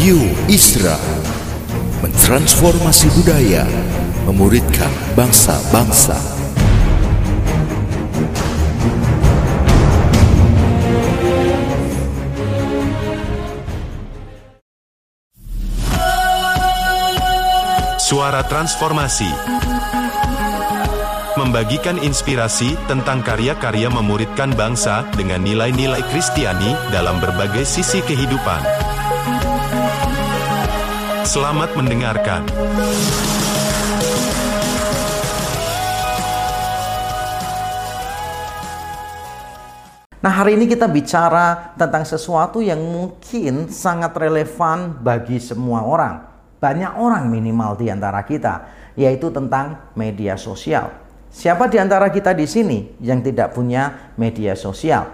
Radio Isra mentransformasi budaya, memuridkan bangsa-bangsa. Suara Transformasi Membagikan inspirasi tentang karya-karya memuridkan bangsa dengan nilai-nilai Kristiani dalam berbagai sisi kehidupan. Selamat mendengarkan. Nah, hari ini kita bicara tentang sesuatu yang mungkin sangat relevan bagi semua orang. Banyak orang minimal di antara kita, yaitu tentang media sosial. Siapa di antara kita di sini yang tidak punya media sosial?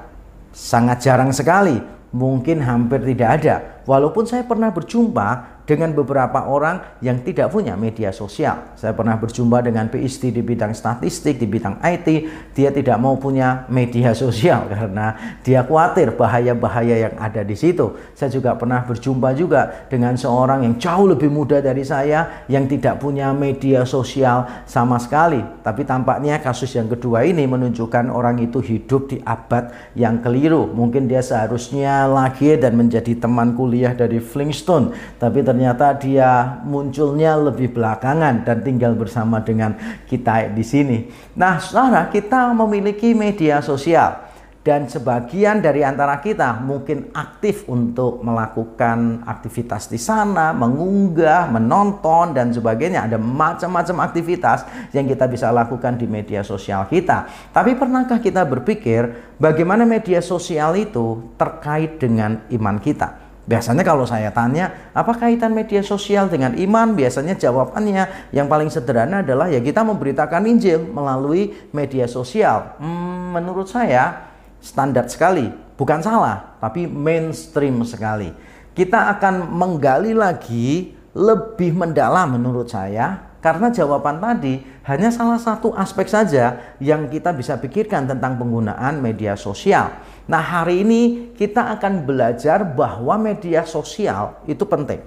Sangat jarang sekali, mungkin hampir tidak ada. Walaupun saya pernah berjumpa dengan beberapa orang yang tidak punya media sosial. Saya pernah berjumpa dengan PhD di bidang statistik, di bidang IT, dia tidak mau punya media sosial karena dia khawatir bahaya-bahaya yang ada di situ. Saya juga pernah berjumpa juga dengan seorang yang jauh lebih muda dari saya yang tidak punya media sosial sama sekali. Tapi tampaknya kasus yang kedua ini menunjukkan orang itu hidup di abad yang keliru. Mungkin dia seharusnya lagi dan menjadi teman kuliah dari Flintstone, tapi dia munculnya lebih belakangan dan tinggal bersama dengan kita di sini. Nah, saudara, kita memiliki media sosial dan sebagian dari antara kita mungkin aktif untuk melakukan aktivitas di sana, mengunggah, menonton dan sebagainya. Ada macam-macam aktivitas yang kita bisa lakukan di media sosial kita. Tapi pernahkah kita berpikir bagaimana media sosial itu terkait dengan iman kita? Biasanya kalau saya tanya, apa kaitan media sosial dengan iman? Biasanya jawabannya yang paling sederhana adalah ya kita memberitakan Injil melalui media sosial. Hmm, menurut saya standar sekali, bukan salah, tapi mainstream sekali. Kita akan menggali lagi lebih mendalam menurut saya karena jawaban tadi hanya salah satu aspek saja yang kita bisa pikirkan tentang penggunaan media sosial. Nah, hari ini kita akan belajar bahwa media sosial itu penting.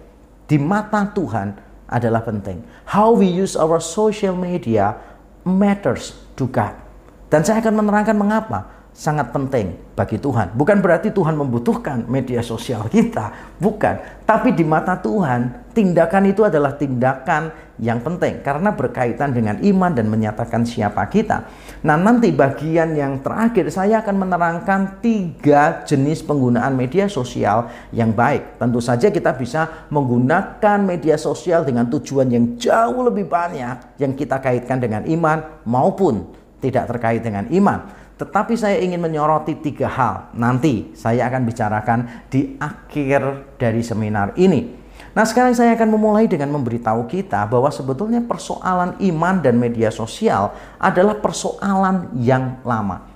Di mata Tuhan adalah penting. How we use our social media matters to God. Dan saya akan menerangkan mengapa sangat penting bagi Tuhan. Bukan berarti Tuhan membutuhkan media sosial kita, bukan. Tapi di mata Tuhan, tindakan itu adalah tindakan yang penting karena berkaitan dengan iman dan menyatakan siapa kita. Nah, nanti bagian yang terakhir saya akan menerangkan tiga jenis penggunaan media sosial yang baik. Tentu saja kita bisa menggunakan media sosial dengan tujuan yang jauh lebih banyak yang kita kaitkan dengan iman maupun tidak terkait dengan iman. Tetapi saya ingin menyoroti tiga hal. Nanti saya akan bicarakan di akhir dari seminar ini. Nah, sekarang saya akan memulai dengan memberitahu kita bahwa sebetulnya persoalan iman dan media sosial adalah persoalan yang lama,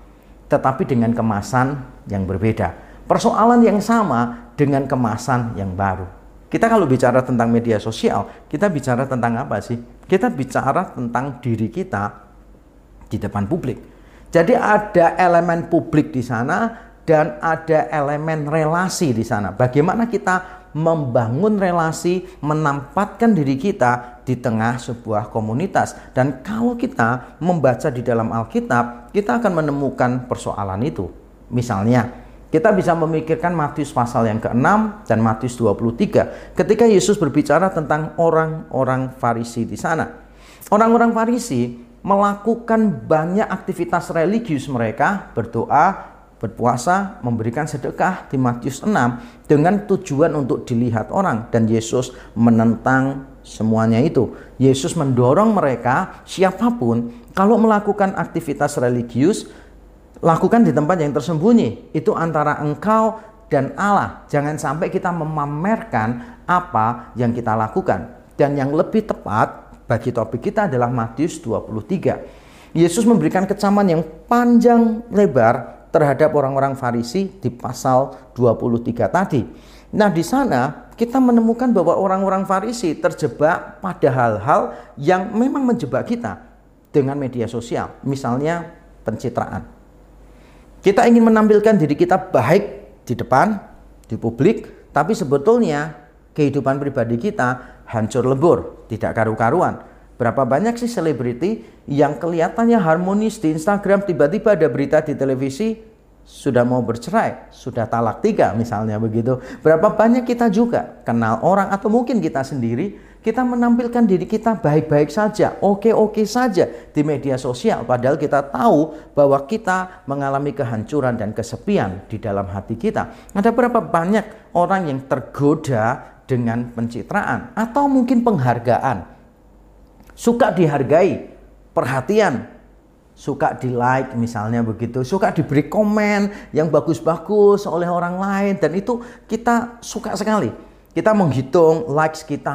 tetapi dengan kemasan yang berbeda. Persoalan yang sama dengan kemasan yang baru. Kita kalau bicara tentang media sosial, kita bicara tentang apa sih? Kita bicara tentang diri kita di depan publik jadi ada elemen publik di sana dan ada elemen relasi di sana. Bagaimana kita membangun relasi, menampatkan diri kita di tengah sebuah komunitas. Dan kalau kita membaca di dalam Alkitab, kita akan menemukan persoalan itu. Misalnya, kita bisa memikirkan Matius pasal yang ke-6 dan Matius 23 ketika Yesus berbicara tentang orang-orang Farisi di sana. Orang-orang Farisi melakukan banyak aktivitas religius mereka, berdoa, berpuasa, memberikan sedekah di Matius 6 dengan tujuan untuk dilihat orang dan Yesus menentang semuanya itu. Yesus mendorong mereka siapa pun kalau melakukan aktivitas religius lakukan di tempat yang tersembunyi. Itu antara engkau dan Allah. Jangan sampai kita memamerkan apa yang kita lakukan. Dan yang lebih tepat bagi topik kita adalah Matius 23. Yesus memberikan kecaman yang panjang lebar terhadap orang-orang Farisi di pasal 23 tadi. Nah, di sana kita menemukan bahwa orang-orang Farisi terjebak pada hal-hal yang memang menjebak kita dengan media sosial, misalnya pencitraan. Kita ingin menampilkan diri kita baik di depan, di publik, tapi sebetulnya kehidupan pribadi kita hancur lebur, tidak karu-karuan. Berapa banyak sih selebriti yang kelihatannya harmonis di Instagram tiba-tiba ada berita di televisi sudah mau bercerai, sudah talak tiga misalnya begitu. Berapa banyak kita juga kenal orang atau mungkin kita sendiri, kita menampilkan diri kita baik-baik saja, oke-oke saja di media sosial. Padahal kita tahu bahwa kita mengalami kehancuran dan kesepian di dalam hati kita. Ada berapa banyak orang yang tergoda dengan pencitraan atau mungkin penghargaan. Suka dihargai, perhatian, suka di like misalnya begitu, suka diberi komen yang bagus-bagus oleh orang lain dan itu kita suka sekali. Kita menghitung likes kita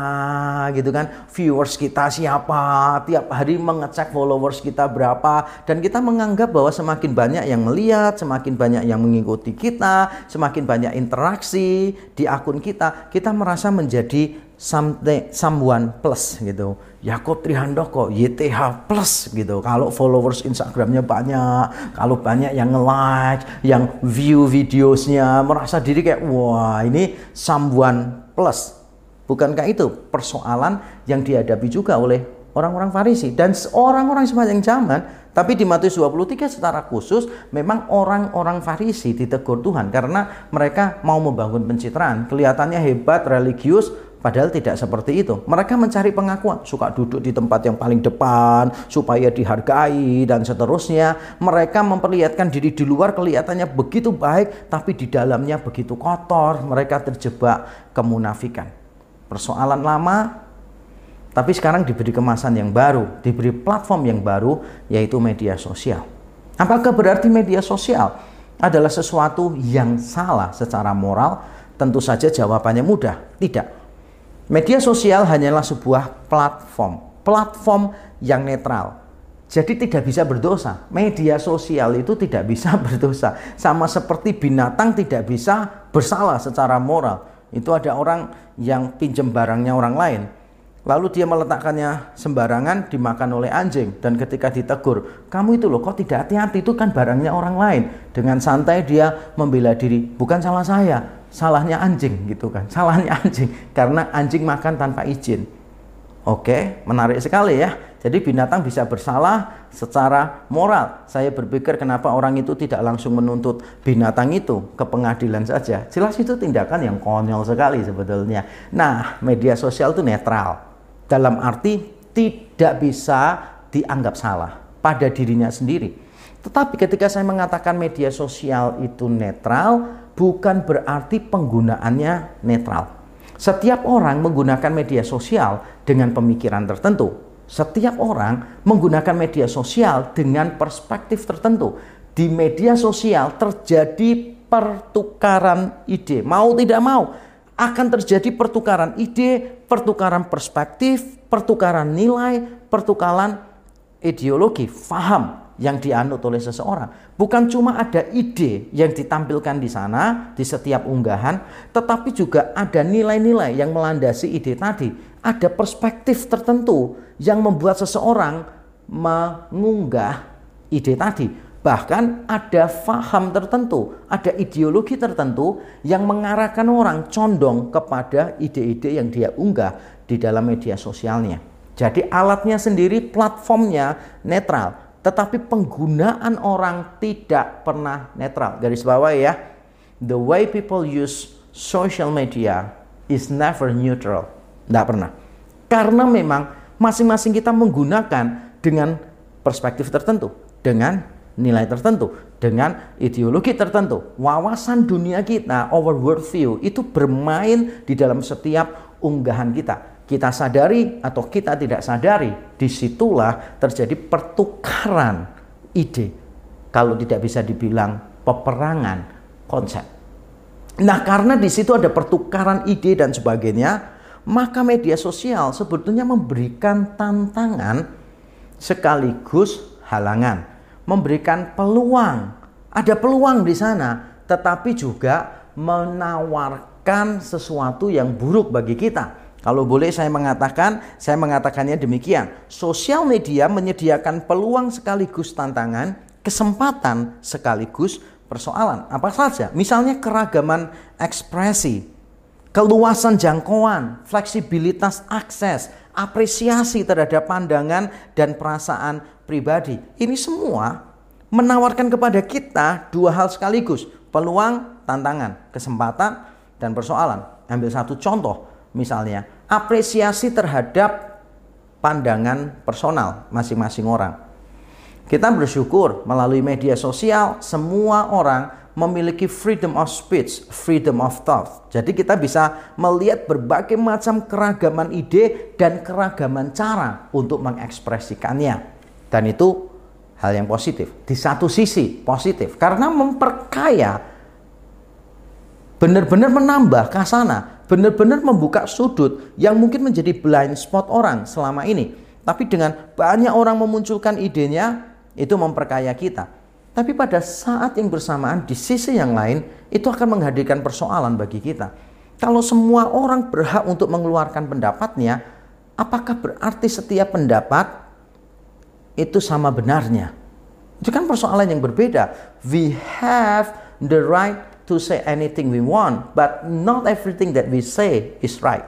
gitu kan, viewers kita siapa, tiap hari mengecek followers kita berapa dan kita menganggap bahwa semakin banyak yang melihat, semakin banyak yang mengikuti kita, semakin banyak interaksi di akun kita, kita merasa menjadi something someone plus gitu. Yako Trihandoko YTH plus gitu. Kalau followers Instagramnya banyak, kalau banyak yang nge-like, yang view videosnya, merasa diri kayak wah ini someone plus. Bukankah itu persoalan yang dihadapi juga oleh orang-orang Farisi dan orang-orang sepanjang zaman tapi di Matius 23 secara khusus memang orang-orang Farisi ditegur Tuhan karena mereka mau membangun pencitraan kelihatannya hebat religius Padahal tidak seperti itu. Mereka mencari pengakuan, suka duduk di tempat yang paling depan supaya dihargai dan seterusnya. Mereka memperlihatkan diri di luar kelihatannya begitu baik, tapi di dalamnya begitu kotor. Mereka terjebak kemunafikan. Persoalan lama, tapi sekarang diberi kemasan yang baru, diberi platform yang baru, yaitu media sosial. Apakah berarti media sosial adalah sesuatu yang salah secara moral? Tentu saja jawabannya mudah, tidak. Media sosial hanyalah sebuah platform, platform yang netral. Jadi tidak bisa berdosa. Media sosial itu tidak bisa berdosa. Sama seperti binatang tidak bisa bersalah secara moral. Itu ada orang yang pinjam barangnya orang lain. Lalu dia meletakkannya sembarangan dimakan oleh anjing. Dan ketika ditegur, kamu itu loh kok tidak hati-hati? Itu kan barangnya orang lain. Dengan santai dia membela diri, bukan salah saya, salahnya anjing gitu kan. Salahnya anjing karena anjing makan tanpa izin. Oke menarik sekali ya. Jadi binatang bisa bersalah secara moral. Saya berpikir kenapa orang itu tidak langsung menuntut binatang itu ke pengadilan saja. Jelas itu tindakan yang konyol sekali sebetulnya. Nah media sosial itu netral dalam arti tidak bisa dianggap salah pada dirinya sendiri tetapi ketika saya mengatakan media sosial itu netral, bukan berarti penggunaannya netral. Setiap orang menggunakan media sosial dengan pemikiran tertentu. Setiap orang menggunakan media sosial dengan perspektif tertentu. Di media sosial terjadi pertukaran ide, mau tidak mau akan terjadi pertukaran ide, pertukaran perspektif, pertukaran nilai, pertukaran ideologi, faham yang dianut oleh seseorang. Bukan cuma ada ide yang ditampilkan di sana, di setiap unggahan, tetapi juga ada nilai-nilai yang melandasi ide tadi. Ada perspektif tertentu yang membuat seseorang mengunggah ide tadi. Bahkan ada faham tertentu, ada ideologi tertentu yang mengarahkan orang condong kepada ide-ide yang dia unggah di dalam media sosialnya. Jadi alatnya sendiri, platformnya netral tetapi penggunaan orang tidak pernah netral. Garis bawah ya, the way people use social media is never neutral. Tidak pernah. Karena memang masing-masing kita menggunakan dengan perspektif tertentu, dengan nilai tertentu, dengan ideologi tertentu. Wawasan dunia kita, our worldview, itu bermain di dalam setiap unggahan kita kita sadari atau kita tidak sadari, di situlah terjadi pertukaran ide. Kalau tidak bisa dibilang peperangan konsep. Nah, karena di situ ada pertukaran ide dan sebagainya, maka media sosial sebetulnya memberikan tantangan sekaligus halangan, memberikan peluang. Ada peluang di sana, tetapi juga menawarkan sesuatu yang buruk bagi kita kalau boleh saya mengatakan, saya mengatakannya demikian. Sosial media menyediakan peluang sekaligus tantangan, kesempatan sekaligus persoalan. Apa saja? Misalnya keragaman ekspresi. keluasan jangkauan, fleksibilitas akses, apresiasi terhadap pandangan dan perasaan pribadi. Ini semua menawarkan kepada kita dua hal sekaligus, peluang, tantangan, kesempatan, dan persoalan. Ambil satu contoh, misalnya apresiasi terhadap pandangan personal masing-masing orang. Kita bersyukur melalui media sosial semua orang memiliki freedom of speech, freedom of thought. Jadi kita bisa melihat berbagai macam keragaman ide dan keragaman cara untuk mengekspresikannya. Dan itu hal yang positif. Di satu sisi positif karena memperkaya benar-benar menambah kasana, benar-benar membuka sudut yang mungkin menjadi blind spot orang selama ini. Tapi dengan banyak orang memunculkan idenya, itu memperkaya kita. Tapi pada saat yang bersamaan di sisi yang lain itu akan menghadirkan persoalan bagi kita. Kalau semua orang berhak untuk mengeluarkan pendapatnya, apakah berarti setiap pendapat itu sama benarnya? Itu kan persoalan yang berbeda. We have the right to say anything we want, but not everything that we say is right.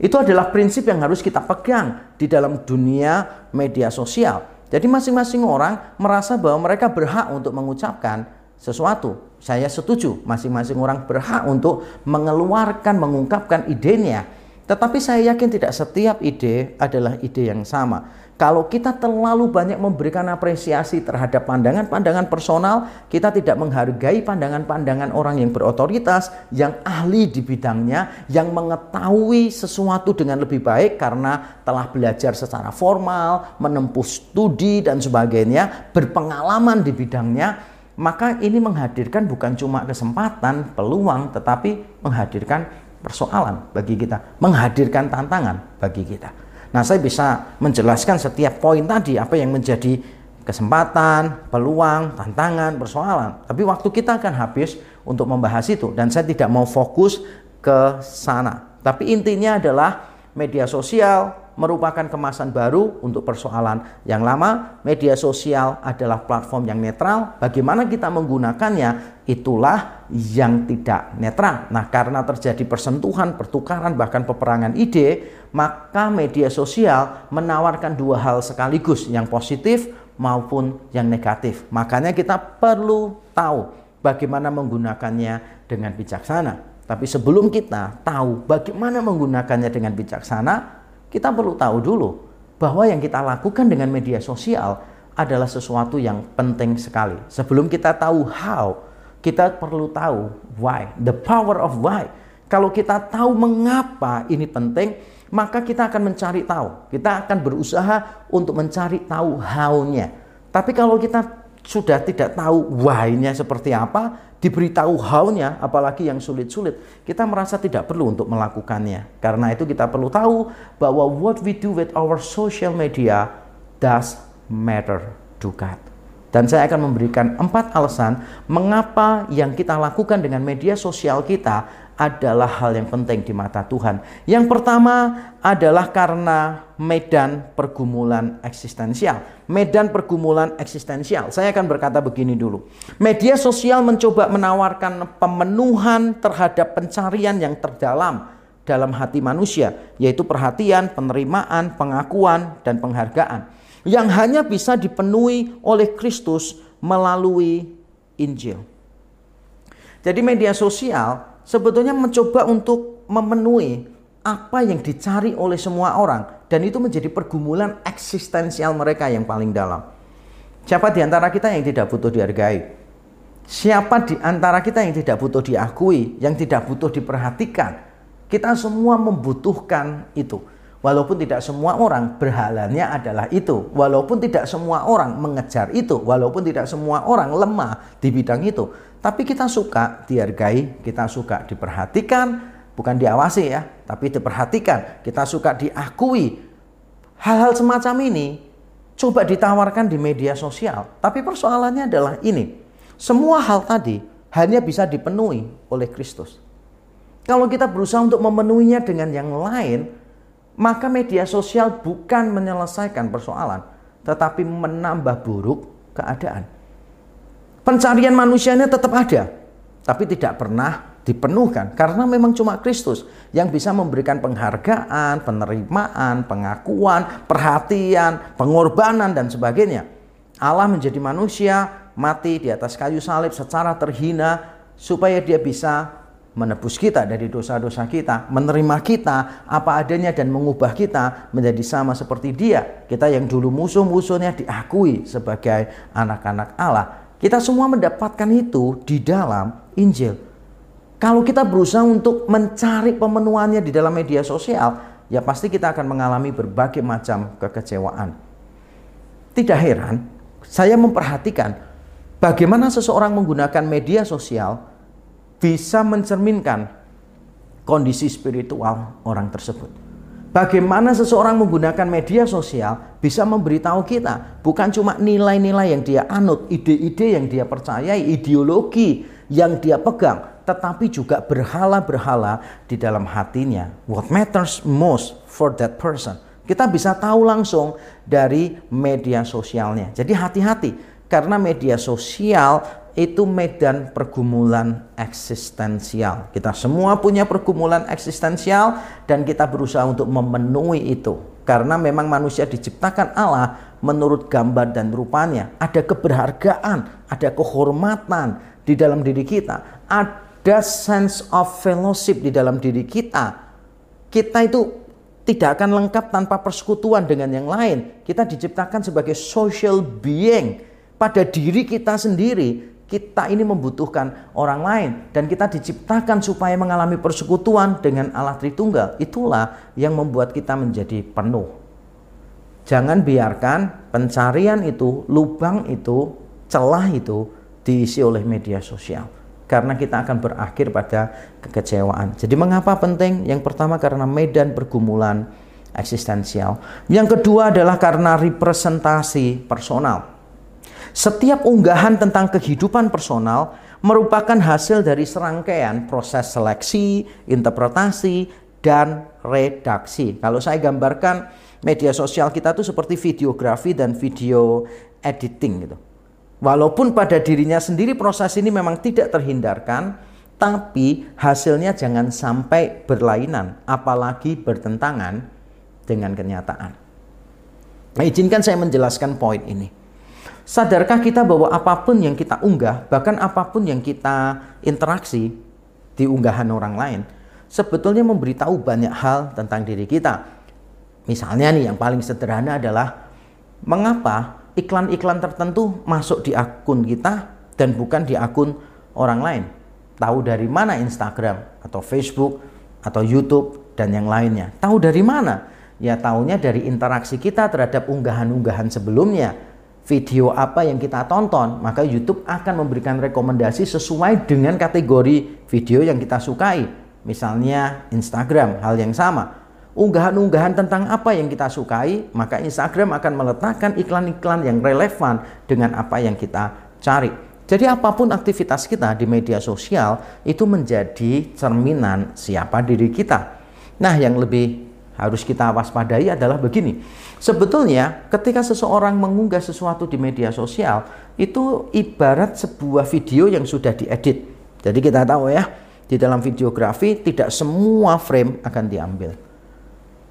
Itu adalah prinsip yang harus kita pegang di dalam dunia media sosial. Jadi masing-masing orang merasa bahwa mereka berhak untuk mengucapkan sesuatu. Saya setuju, masing-masing orang berhak untuk mengeluarkan, mengungkapkan idenya. Tetapi saya yakin tidak setiap ide adalah ide yang sama. Kalau kita terlalu banyak memberikan apresiasi terhadap pandangan-pandangan personal, kita tidak menghargai pandangan-pandangan orang yang berotoritas, yang ahli di bidangnya, yang mengetahui sesuatu dengan lebih baik karena telah belajar secara formal, menempuh studi dan sebagainya, berpengalaman di bidangnya, maka ini menghadirkan bukan cuma kesempatan, peluang, tetapi menghadirkan persoalan bagi kita, menghadirkan tantangan bagi kita. Nah, saya bisa menjelaskan setiap poin tadi apa yang menjadi kesempatan, peluang, tantangan, persoalan. Tapi waktu kita akan habis untuk membahas itu dan saya tidak mau fokus ke sana. Tapi intinya adalah media sosial merupakan kemasan baru untuk persoalan yang lama. Media sosial adalah platform yang netral. Bagaimana kita menggunakannya itulah yang tidak netral. Nah, karena terjadi persentuhan, pertukaran, bahkan peperangan ide, maka media sosial menawarkan dua hal sekaligus, yang positif maupun yang negatif. Makanya kita perlu tahu bagaimana menggunakannya dengan bijaksana. Tapi sebelum kita tahu bagaimana menggunakannya dengan bijaksana, kita perlu tahu dulu bahwa yang kita lakukan dengan media sosial adalah sesuatu yang penting sekali. Sebelum kita tahu how, kita perlu tahu why, the power of why. Kalau kita tahu mengapa ini penting, maka kita akan mencari tahu. Kita akan berusaha untuk mencari tahu how-nya. Tapi kalau kita sudah tidak tahu why-nya seperti apa, diberitahu how-nya, apalagi yang sulit-sulit, kita merasa tidak perlu untuk melakukannya. Karena itu kita perlu tahu bahwa what we do with our social media does matter to God. Dan saya akan memberikan empat alasan mengapa yang kita lakukan dengan media sosial kita adalah hal yang penting di mata Tuhan. Yang pertama adalah karena medan pergumulan eksistensial. Medan pergumulan eksistensial. Saya akan berkata begini dulu. Media sosial mencoba menawarkan pemenuhan terhadap pencarian yang terdalam dalam hati manusia, yaitu perhatian, penerimaan, pengakuan, dan penghargaan yang hanya bisa dipenuhi oleh Kristus melalui Injil. Jadi media sosial sebetulnya mencoba untuk memenuhi apa yang dicari oleh semua orang dan itu menjadi pergumulan eksistensial mereka yang paling dalam. Siapa di antara kita yang tidak butuh dihargai? Siapa di antara kita yang tidak butuh diakui, yang tidak butuh diperhatikan? Kita semua membutuhkan itu. Walaupun tidak semua orang berhalanya adalah itu, walaupun tidak semua orang mengejar itu, walaupun tidak semua orang lemah di bidang itu, tapi kita suka dihargai, kita suka diperhatikan, bukan diawasi ya, tapi diperhatikan, kita suka diakui. Hal-hal semacam ini coba ditawarkan di media sosial, tapi persoalannya adalah ini. Semua hal tadi hanya bisa dipenuhi oleh Kristus. Kalau kita berusaha untuk memenuhinya dengan yang lain, maka media sosial bukan menyelesaikan persoalan, tetapi menambah buruk keadaan. Pencarian manusianya tetap ada, tapi tidak pernah dipenuhkan karena memang cuma Kristus yang bisa memberikan penghargaan, penerimaan, pengakuan, perhatian, pengorbanan dan sebagainya. Allah menjadi manusia, mati di atas kayu salib secara terhina supaya dia bisa menebus kita dari dosa-dosa kita, menerima kita apa adanya dan mengubah kita menjadi sama seperti dia. Kita yang dulu musuh-musuhnya diakui sebagai anak-anak Allah. Kita semua mendapatkan itu di dalam Injil. Kalau kita berusaha untuk mencari pemenuhannya di dalam media sosial, ya pasti kita akan mengalami berbagai macam kekecewaan. Tidak heran, saya memperhatikan bagaimana seseorang menggunakan media sosial bisa mencerminkan kondisi spiritual orang tersebut. Bagaimana seseorang menggunakan media sosial bisa memberitahu kita bukan cuma nilai-nilai yang dia anut, ide-ide yang dia percayai, ideologi yang dia pegang, tetapi juga berhala-berhala di dalam hatinya. What matters most for that person? Kita bisa tahu langsung dari media sosialnya. Jadi hati-hati karena media sosial itu medan pergumulan eksistensial. Kita semua punya pergumulan eksistensial dan kita berusaha untuk memenuhi itu. Karena memang manusia diciptakan Allah menurut gambar dan rupanya. Ada keberhargaan, ada kehormatan di dalam diri kita. Ada sense of fellowship di dalam diri kita. Kita itu tidak akan lengkap tanpa persekutuan dengan yang lain. Kita diciptakan sebagai social being pada diri kita sendiri kita ini membutuhkan orang lain dan kita diciptakan supaya mengalami persekutuan dengan Allah Tritunggal. Itulah yang membuat kita menjadi penuh. Jangan biarkan pencarian itu, lubang itu, celah itu diisi oleh media sosial. Karena kita akan berakhir pada kekecewaan. Jadi mengapa penting? Yang pertama karena medan pergumulan eksistensial. Yang kedua adalah karena representasi personal. Setiap unggahan tentang kehidupan personal merupakan hasil dari serangkaian proses seleksi, interpretasi, dan redaksi. Kalau saya gambarkan media sosial kita itu seperti videografi dan video editing gitu. Walaupun pada dirinya sendiri proses ini memang tidak terhindarkan, tapi hasilnya jangan sampai berlainan, apalagi bertentangan dengan kenyataan. Nah, izinkan saya menjelaskan poin ini. Sadarkah kita bahwa apa pun yang kita unggah, bahkan apa pun yang kita interaksi di unggahan orang lain, sebetulnya memberitahu banyak hal tentang diri kita. Misalnya nih yang paling sederhana adalah mengapa iklan-iklan tertentu masuk di akun kita dan bukan di akun orang lain. Tahu dari mana Instagram atau Facebook atau YouTube dan yang lainnya. Tahu dari mana? Ya tahunya dari interaksi kita terhadap unggahan-unggahan sebelumnya video apa yang kita tonton, maka YouTube akan memberikan rekomendasi sesuai dengan kategori video yang kita sukai. Misalnya Instagram, hal yang sama. Unggahan-unggahan tentang apa yang kita sukai, maka Instagram akan meletakkan iklan-iklan yang relevan dengan apa yang kita cari. Jadi apa pun aktivitas kita di media sosial itu menjadi cerminan siapa diri kita. Nah, yang lebih harus kita waspadai adalah begini Sebetulnya ketika seseorang mengunggah sesuatu di media sosial itu ibarat sebuah video yang sudah diedit. Jadi kita tahu ya, di dalam videografi tidak semua frame akan diambil.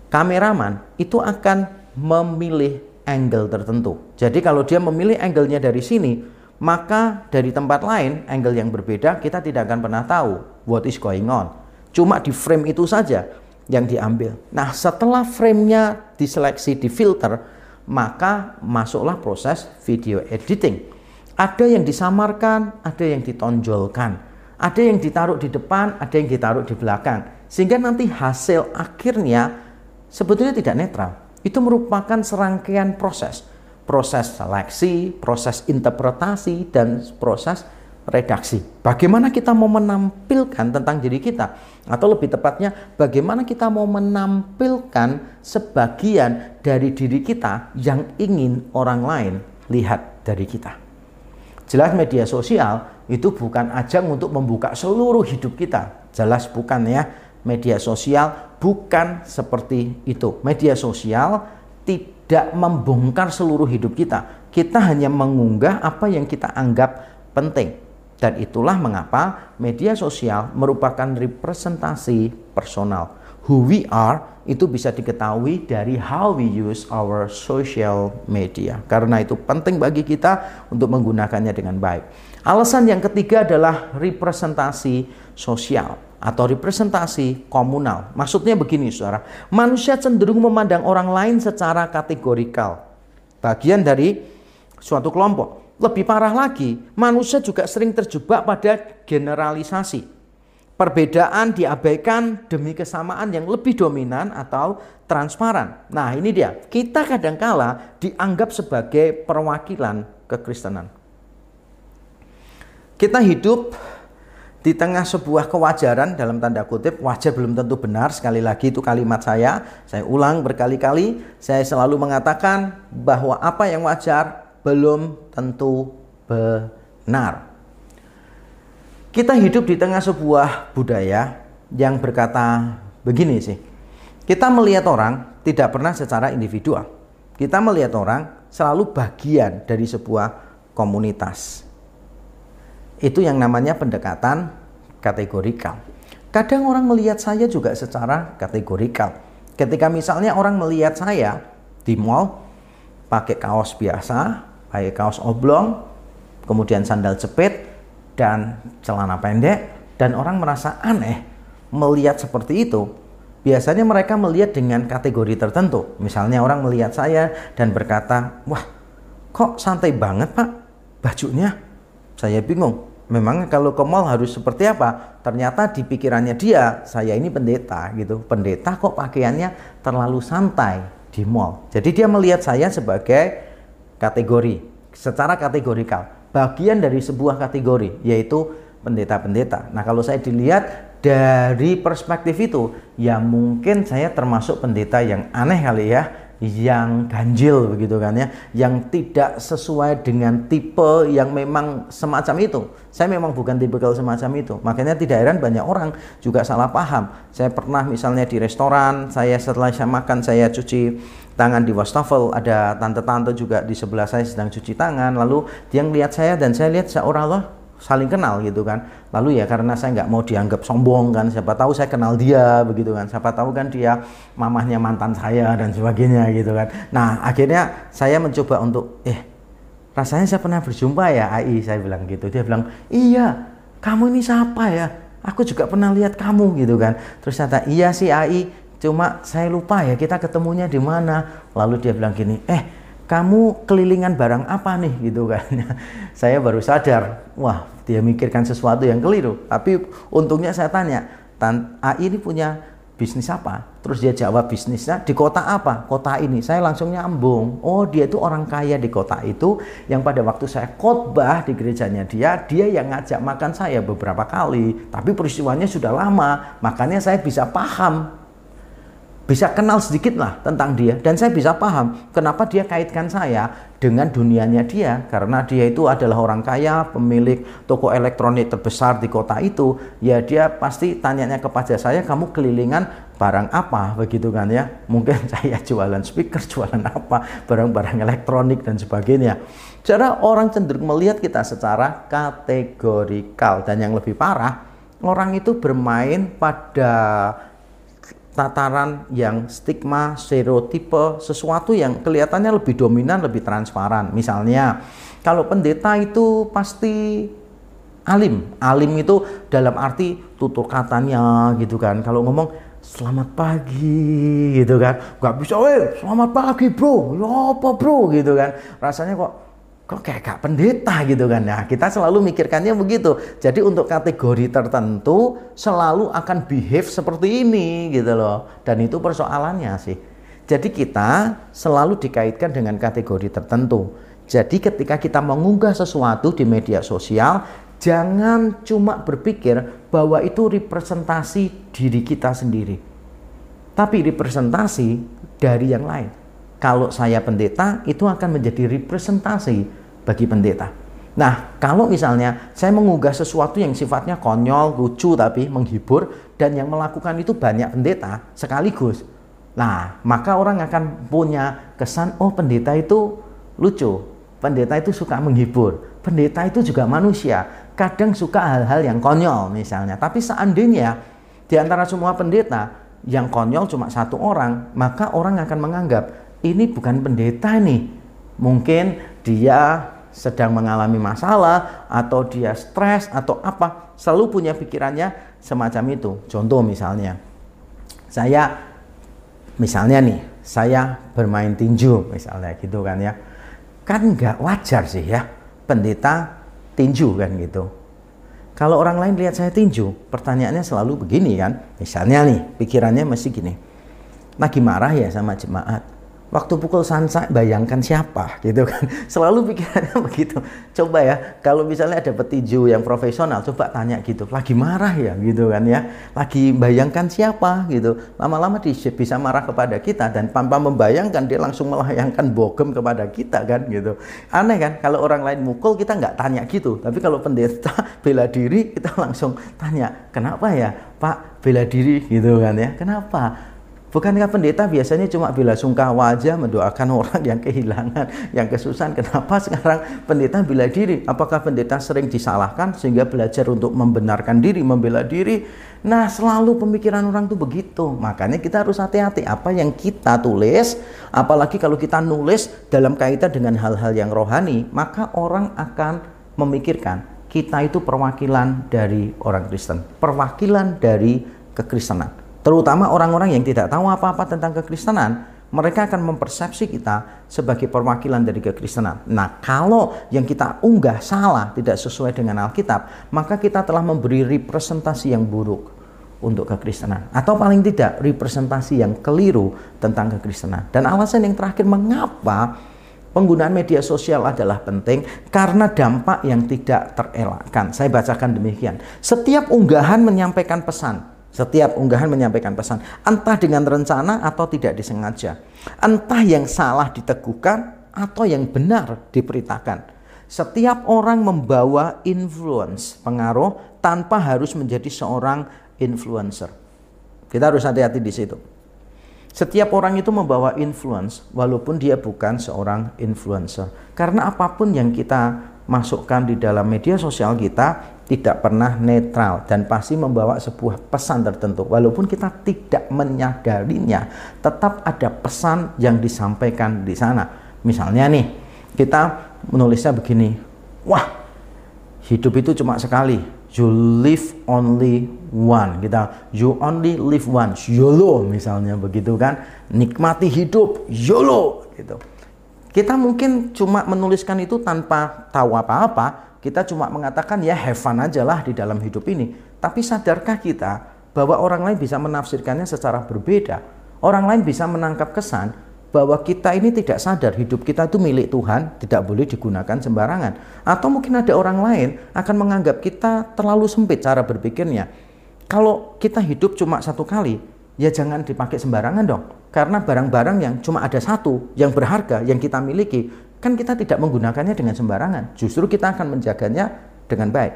Kameraman itu akan memilih angle tertentu. Jadi kalau dia memilih angle-nya dari sini, maka dari tempat lain angle yang berbeda kita tidak akan pernah tahu what is going on. Cuma di frame itu saja yang diambil. Nah, setelah framenya diseleksi, difilter, maka masuklah proses video editing. Ada yang disamarkan, ada yang ditonjolkan, ada yang ditaruh di depan, ada yang ditaruh di belakang. Sehingga nanti hasil akhirnya sebetulnya tidak netral. Itu merupakan serangkaian proses. Proses seleksi, proses interpretasi, dan proses redaksi. Bagaimana kita mau menampilkan tentang diri kita, atau lebih tepatnya, bagaimana kita mau menampilkan sebagian dari diri kita yang ingin orang lain lihat dari kita. Jelas, media sosial itu bukan ajang untuk membuka seluruh hidup kita. Jelas, bukan ya. Media sosial bukan seperti itu. Media sosial tidak membongkar seluruh hidup kita. Kita hanya mengunggah apa yang kita anggap penting Dan itulah mengapa media sosial merupakan representasi personal. Who we are itu bisa diketahui dari how we use our social media. Karena itu penting bagi kita untuk menggunakannya dengan baik. Alasan yang ketiga adalah representasi sosial atau representasi komunal. Maksudnya begini, saudara. Manusia cenderung memandang orang lain secara kategorikal. Bagian dari suatu kelompok. Lebih parah lagi, manusia juga sering terjebak pada generalisasi. Perbedaan diabaikan demi kesamaan yang lebih dominan atau transparan. Nah, ini dia. Kita kadangkala dianggap sebagai perwakilan kekristenan. Kita hidup di tengah sebuah kewajaran dalam tanda kutip wajar belum tentu benar sekali lagi itu kalimat saya saya ulang berkali-kali saya selalu mengatakan bahwa apa yang wajar belum tentu benar. Kita hidup di tengah sebuah budaya yang berkata begini sih. Kita melihat orang tidak pernah secara individual. Kita melihat orang selalu bagian dari sebuah komunitas. Itu yang namanya pendekatan kategorikal. Kadang orang melihat saya juga secara kategorikal. Ketika misalnya orang melihat saya di mall pakai kaos biasa, pakai kaos oblong, kemudian sandal jepit dan celana pendek dan orang merasa aneh melihat seperti itu. Biasanya mereka melihat dengan kategori tertentu. Misalnya orang melihat saya dan berkata, "Wah, kok santai banget, Pak? Bajunya?" Saya bingung. Memang kalau ke mall harus seperti apa? Ternyata di pikirannya dia, saya ini pendeta gitu. Pendeta kok pakaiannya terlalu santai di mall. Jadi dia melihat saya sebagai kategori secara kategorikal bagian dari sebuah kategori yaitu pendeta-pendeta. Nah, kalau saya dilihat dari perspektif itu, ya mungkin saya termasuk pendeta yang aneh kali ya, yang ganjil begitu kan ya, yang tidak sesuai dengan tipe yang memang semacam itu. Saya memang bukan tipe kalau semacam itu. Makanya tidak heran banyak orang juga salah paham. Saya pernah misalnya di restoran, saya setelah saya makan saya cuci tangan di wastafel, ada tante-tante juga di sebelah saya sedang cuci tangan, lalu dia ngelihat saya dan saya lihat seolah-olah saling kenal gitu kan. Lalu ya karena saya nggak mau dianggap sombong kan, siapa tahu saya kenal dia begitu kan, siapa tahu kan dia mamahnya mantan saya dan sebagainya gitu kan. Nah akhirnya saya mencoba untuk eh rasanya saya pernah berjumpa ya AI saya bilang gitu. Dia bilang iya kamu ini siapa ya? Aku juga pernah lihat kamu gitu kan. Terus kata iya sih AI Cuma saya lupa ya kita ketemunya di mana. Lalu dia bilang gini, eh kamu kelilingan barang apa nih gitu kan. saya baru sadar, wah dia mikirkan sesuatu yang keliru. Tapi untungnya saya tanya, Tan AI ini punya bisnis apa? Terus dia jawab bisnisnya di kota apa? Kota ini. Saya langsung nyambung. Oh, dia itu orang kaya di kota itu yang pada waktu saya khotbah di gerejanya dia, dia yang ngajak makan saya beberapa kali. Tapi peristiwanya sudah lama, makanya saya bisa paham bisa kenal sedikit lah tentang dia. Dan saya bisa paham kenapa dia kaitkan saya dengan dunianya dia. Karena dia itu adalah orang kaya pemilik toko elektronik terbesar di kota itu. Ya dia pasti tanyanya kepada saya kamu kelilingan barang apa? Begitu kan ya. Mungkin saya jualan speaker jualan apa barang-barang elektronik dan sebagainya. Cara orang cenderung melihat kita secara kategorikal. Dan yang lebih parah orang itu bermain pada tataran yang stigma, stereotipe, sesuatu yang kelihatannya lebih dominan, lebih transparan. Misalnya, kalau pendeta itu pasti alim. Alim itu dalam arti tutur katanya gitu kan. Kalau ngomong selamat pagi gitu kan. Gak bisa, eh selamat pagi bro. Ya apa bro gitu kan. Rasanya kok kok kayak gak pendeta gitu kan? Ya kita selalu mikirkannya begitu. Jadi untuk kategori tertentu selalu akan behave seperti ini gitu loh. Dan itu persoalannya sih. Jadi kita selalu dikaitkan dengan kategori tertentu. Jadi ketika kita mengunggah sesuatu di media sosial jangan cuma berpikir bahwa itu representasi diri kita sendiri. Tapi representasi dari yang lain kalau saya pendeta itu akan menjadi representasi bagi pendeta. Nah, kalau misalnya saya mengunggah sesuatu yang sifatnya konyol, lucu tapi menghibur dan yang melakukan itu banyak pendeta sekaligus. Nah, maka orang akan punya kesan oh pendeta itu lucu. Pendeta itu suka menghibur. Pendeta itu juga manusia. kadang suka hal-hal yang konyol misalnya. Tapi seandainya di antara semua pendeta yang konyol cuma satu orang, maka orang akan menganggap ini bukan pendeta nih. Mungkin dia sedang mengalami masalah atau dia stres atau apa, selalu punya pikirannya semacam itu. Contoh misalnya, saya misalnya nih, saya bermain tinju misalnya gitu kan ya. Kan nggak wajar sih ya pendeta tinju kan gitu. Kalau orang lain lihat saya tinju, pertanyaannya selalu begini kan. Misalnya nih, pikirannya masih gini. Lagi marah ya sama jemaat waktu pukul sunset bayangkan siapa gitu kan. Selalu pikirannya begitu. Coba ya kalau misalnya ada petinju yang profesional coba tanya gitu lagi marah ya? gitu kan ya. Lagi bayangkan siapa? gitu. Lama-lama dia bisa marah kepada kita dan tanpa membayangkan dia langsung melayangkan bogem kepada kita kan gitu. Aneh kan kalau orang lain mukul kita nggak tanya gitu. Tapi kalau pendeta bela diri kita langsung tanya kenapa ya Pak bela diri? gitu kan ya. Kenapa Bukankah pendeta biasanya cuma bila sungkawa aja mendoakan orang yang kehilangan, yang kesusahan? Kenapa sekarang pendeta bela diri? Apakah pendeta sering disalahkan sehingga belajar untuk membenarkan diri, membela diri? Nah, selalu pemikiran orang itu begitu. Makanya kita harus hati-hati apa yang kita tulis, apalagi kalau kita nulis dalam kaitan dengan hal-hal yang rohani, maka orang akan memikirkan kita itu perwakilan dari orang Kristen, perwakilan dari kekristenan terutama orang-orang yang tidak tahu apa-apa tentang kekristenan, mereka akan mempersepsi kita sebagai perwakilan dari kekristenan. Nah, kalau yang kita unggah salah, tidak sesuai dengan Alkitab, maka kita telah memberi representasi yang buruk untuk kekristenan. Atau paling tidak, representasi yang keliru tentang kekristenan. Dan alasan yang terakhir, mengapa penggunaan media sosial adalah penting karena dampak yang tidak terelakkan. Saya bacakan demikian. Setiap unggahan menyampaikan pesan. Setiap unggahan menyampaikan pesan, entah dengan rencana atau tidak disengaja, entah yang salah diteguhkan atau yang benar diberitakan. Setiap orang membawa influence, pengaruh tanpa harus menjadi seorang influencer. Kita harus hati-hati di situ. Setiap orang itu membawa influence walaupun dia bukan seorang influencer. Karena apa pun yang kita masukkan di dalam media sosial kita tidak pernah netral dan pasti membawa sebuah pesan tertentu. Walaupun kita tidak menyadarinya, tetap ada pesan yang disampaikan di sana. Misalnya nih, kita menulisnya begini, wah hidup itu cuma sekali, you live only one. Kita you only live once, YOLO misalnya begitu kan, nikmati hidup, YOLO gitu. Kita mungkin cuma menuliskan itu tanpa tahu apa-apa, kita cuma mengatakan ya have fun aja lah di dalam hidup ini. Tapi sadarkah kita bahwa orang lain bisa menafsirkannya secara berbeda? Orang lain bisa menangkap kesan bahwa kita ini tidak sadar hidup kita itu milik Tuhan, tidak boleh digunakan sembarangan. Atau mungkin ada orang lain akan menganggap kita terlalu sempit cara berpikirnya. Kalau kita hidup cuma satu kali, ya jangan dipakai sembarangan dong. Karena barang-barang yang cuma ada satu, yang berharga, yang kita miliki, kan kita tidak menggunakannya dengan sembarangan. Justru kita akan menjaganya dengan baik.